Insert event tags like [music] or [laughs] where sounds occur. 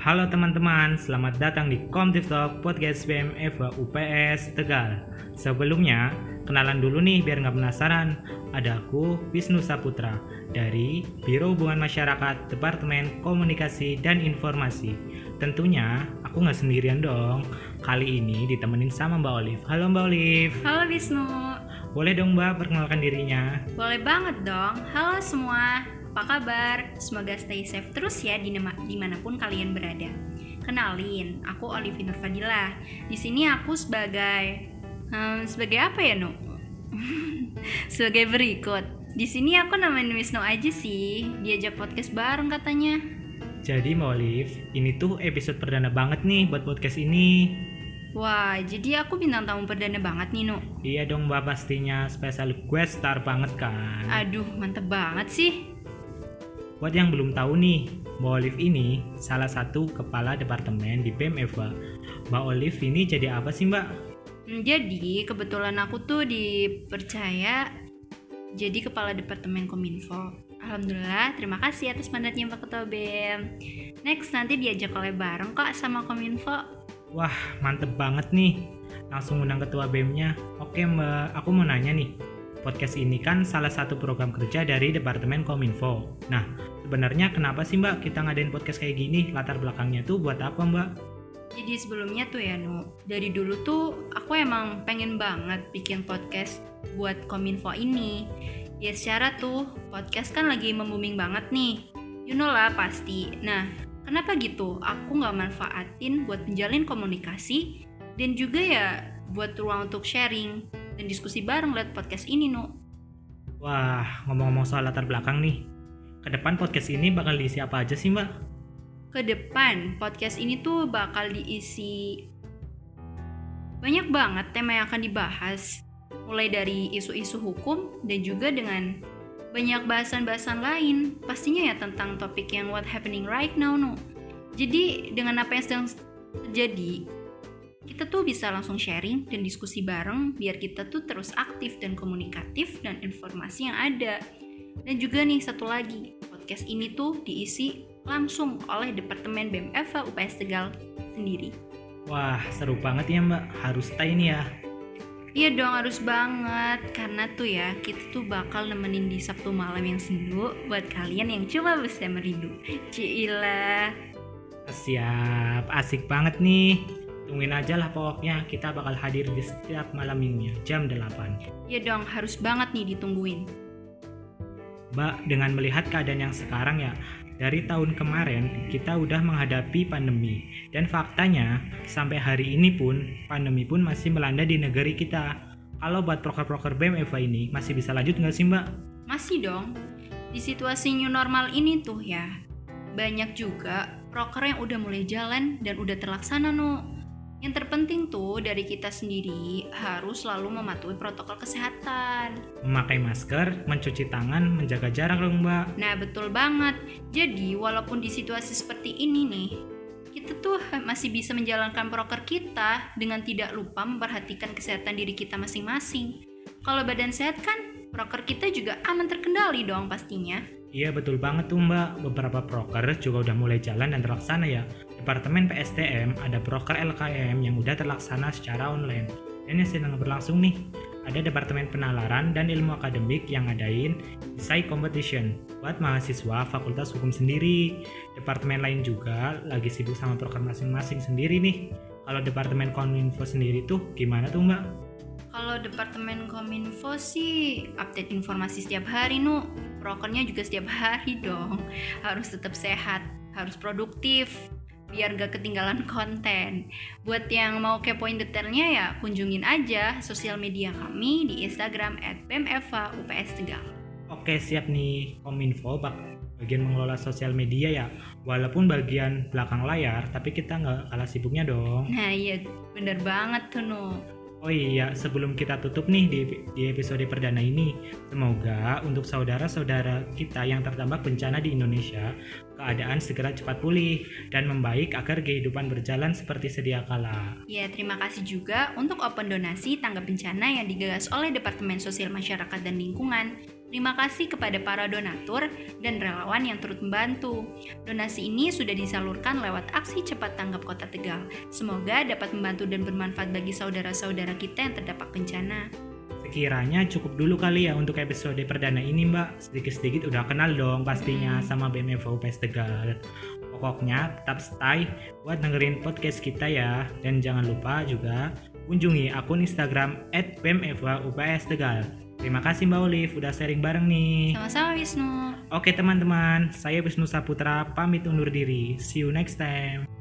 Halo teman-teman, selamat datang di Komtif Talk Podcast BM Eva UPS Tegal. Sebelumnya, kenalan dulu nih biar nggak penasaran. Ada aku, Wisnu Saputra, dari Biro Hubungan Masyarakat, Departemen Komunikasi dan Informasi. Tentunya, aku nggak sendirian dong. Kali ini ditemenin sama Mbak Olive. Halo Mbak Olive. Halo Wisnu, Boleh dong Mbak perkenalkan dirinya? boleh banget dong. Halo semua, apa kabar? Semoga stay safe terus ya di di mana pun kalian berada. Kenalin, aku Olivi Nurfadilah. Di sini aku sebagai hmm, sebagai apa ya, Nu? [laughs] sebagai berikut. Di sini aku namain Wisnu aja sih. Diajak podcast bareng katanya. Jadi Mbak Olive, ini tuh episode perdana banget nih buat podcast ini. Wah, jadi aku bintang tamu perdana banget nih, Nu. Iya dong Mbak pastinya special guest star banget kan. Aduh, mantep banget sih. Buat yang belum tahu nih, Mbak Olive ini salah satu kepala departemen di BEM Eva. Mbak Olive ini jadi apa sih Mbak? Hmm, Jadi kebetulan aku tuh dipercaya jadi kepala departemen Kominfo. Alhamdulillah, terima kasih atas mandatnya Pak Ketua BEM. Next nanti diajak oleh bareng kok sama Kominfo. Wah mantep banget nih, langsung undang ketua BEM-nya. Oke Mbak, aku mau nanya nih. Podcast ini kan salah satu program kerja dari Departemen Kominfo. Nah, sebenarnya kenapa sih Mbak kita ngadain podcast kayak gini? Latar belakangnya tuh buat apa Mbak? Jadi sebelumnya tuh ya Nu, dari dulu tuh aku emang pengen banget bikin podcast buat Kominfo ini. Ya secara tuh podcast kan lagi membooming banget nih. You know lah pasti. Nah, kenapa gitu? Aku nggak manfaatin buat menjalin komunikasi dan juga ya buat ruang untuk sharing dan diskusi bareng lewat podcast ini Nu. Wah, ngomong-ngomong soal latar belakang nih. Ke depan podcast ini bakal diisi apa aja sih Mbak? ke depan podcast ini tuh bakal diisi banyak banget tema yang akan dibahas. Mulai dari isu-isu hukum dan juga dengan banyak bahasan-bahasan lain. Pastinya ya tentang topik yang what happening right now no. Jadi dengan apa yang sedang terjadi kita tuh bisa langsung sharing dan diskusi bareng biar kita tuh terus aktif dan komunikatif dan informasi yang ada dan juga nih satu lagi podcast ini tuh diisi langsung oleh Departemen Eva UPS Tegal sendiri. Wah, seru banget ya Mbak. Harus stay nih ya. Iya dong harus banget karena tuh ya kita tuh bakal nemenin di Sabtu malam yang sendu buat kalian yang cuma bisa merindu. Cila. Siap, asik banget nih. Tungguin aja lah pokoknya kita bakal hadir di setiap malam minggunya jam 8. Iya dong harus banget nih ditungguin. Dengan melihat keadaan yang sekarang ya, dari tahun kemarin kita udah menghadapi pandemi dan faktanya sampai hari ini pun pandemi pun masih melanda di negeri kita. Kalau buat proker-proker BEM Eva ini masih bisa lanjut nggak sih Mbak? Masih dong. Di situasi new normal ini tuh ya banyak juga proker yang udah mulai jalan dan udah terlaksana no. Yang terpenting tuh dari kita sendiri harus selalu mematuhi protokol kesehatan. Memakai masker, mencuci tangan, menjaga jarak dong Mbak. Nah, betul banget. Jadi, walaupun di situasi seperti ini nih, kita tuh masih bisa menjalankan proker kita dengan tidak lupa memperhatikan kesehatan diri kita masing-masing. Kalau badan sehat kan, proker kita juga aman terkendali dong pastinya. Iya betul banget tuh Mbak, beberapa proker juga udah mulai jalan dan terlaksana ya. Departemen PSDM ada proker LKM yang udah terlaksana secara online. Dan yang sedang berlangsung nih, ada Departemen Penalaran dan Ilmu Akademik yang ngadain Desain Competition buat mahasiswa Fakultas Hukum sendiri. Departemen lain juga lagi sibuk sama proker masing-masing sendiri nih. Kalau Departemen Kominfo sendiri tuh gimana tuh Mbak? Kalau Departemen Kominfo sih update informasi setiap hari nu. Prokernya juga setiap hari dong. Harus tetap sehat, harus produktif, biar gak ketinggalan konten. Buat yang mau kepoin detailnya ya kunjungin aja sosial media kami di Instagram @bemeva UPS Tegal. Oke siap nih Kominfo bagian mengelola sosial media ya walaupun bagian belakang layar tapi kita nggak kalah sibuknya dong Nah iya bener banget tuh nu. Oh iya sebelum kita tutup nih di, di episode perdana ini semoga untuk saudara-saudara kita yang terdampak bencana di Indonesia keadaan segera cepat pulih dan membaik agar kehidupan berjalan seperti sedia kala. Ya, terima kasih juga untuk open donasi tanggap bencana yang digagas oleh Departemen Sosial Masyarakat dan Lingkungan Terima kasih kepada para donatur dan relawan yang turut membantu. Donasi ini sudah disalurkan lewat aksi cepat tanggap Kota Tegal. Semoga dapat membantu dan bermanfaat bagi saudara-saudara kita yang terdampak bencana. Sekiranya cukup dulu kali ya untuk episode perdana ini mbak Sedikit-sedikit udah kenal dong pastinya Hmm. sama BMFO UPS Tegal Pokoknya tetap stay buat dengerin podcast kita ya Dan jangan lupa juga kunjungi akun Instagram at BMFO UPS Tegal Terima kasih Mbak Olive. Udah sharing bareng nih. Sama-sama Wisnu. Oke teman-teman, saya Wisnu Saputra. Pamit undur diri. See you next time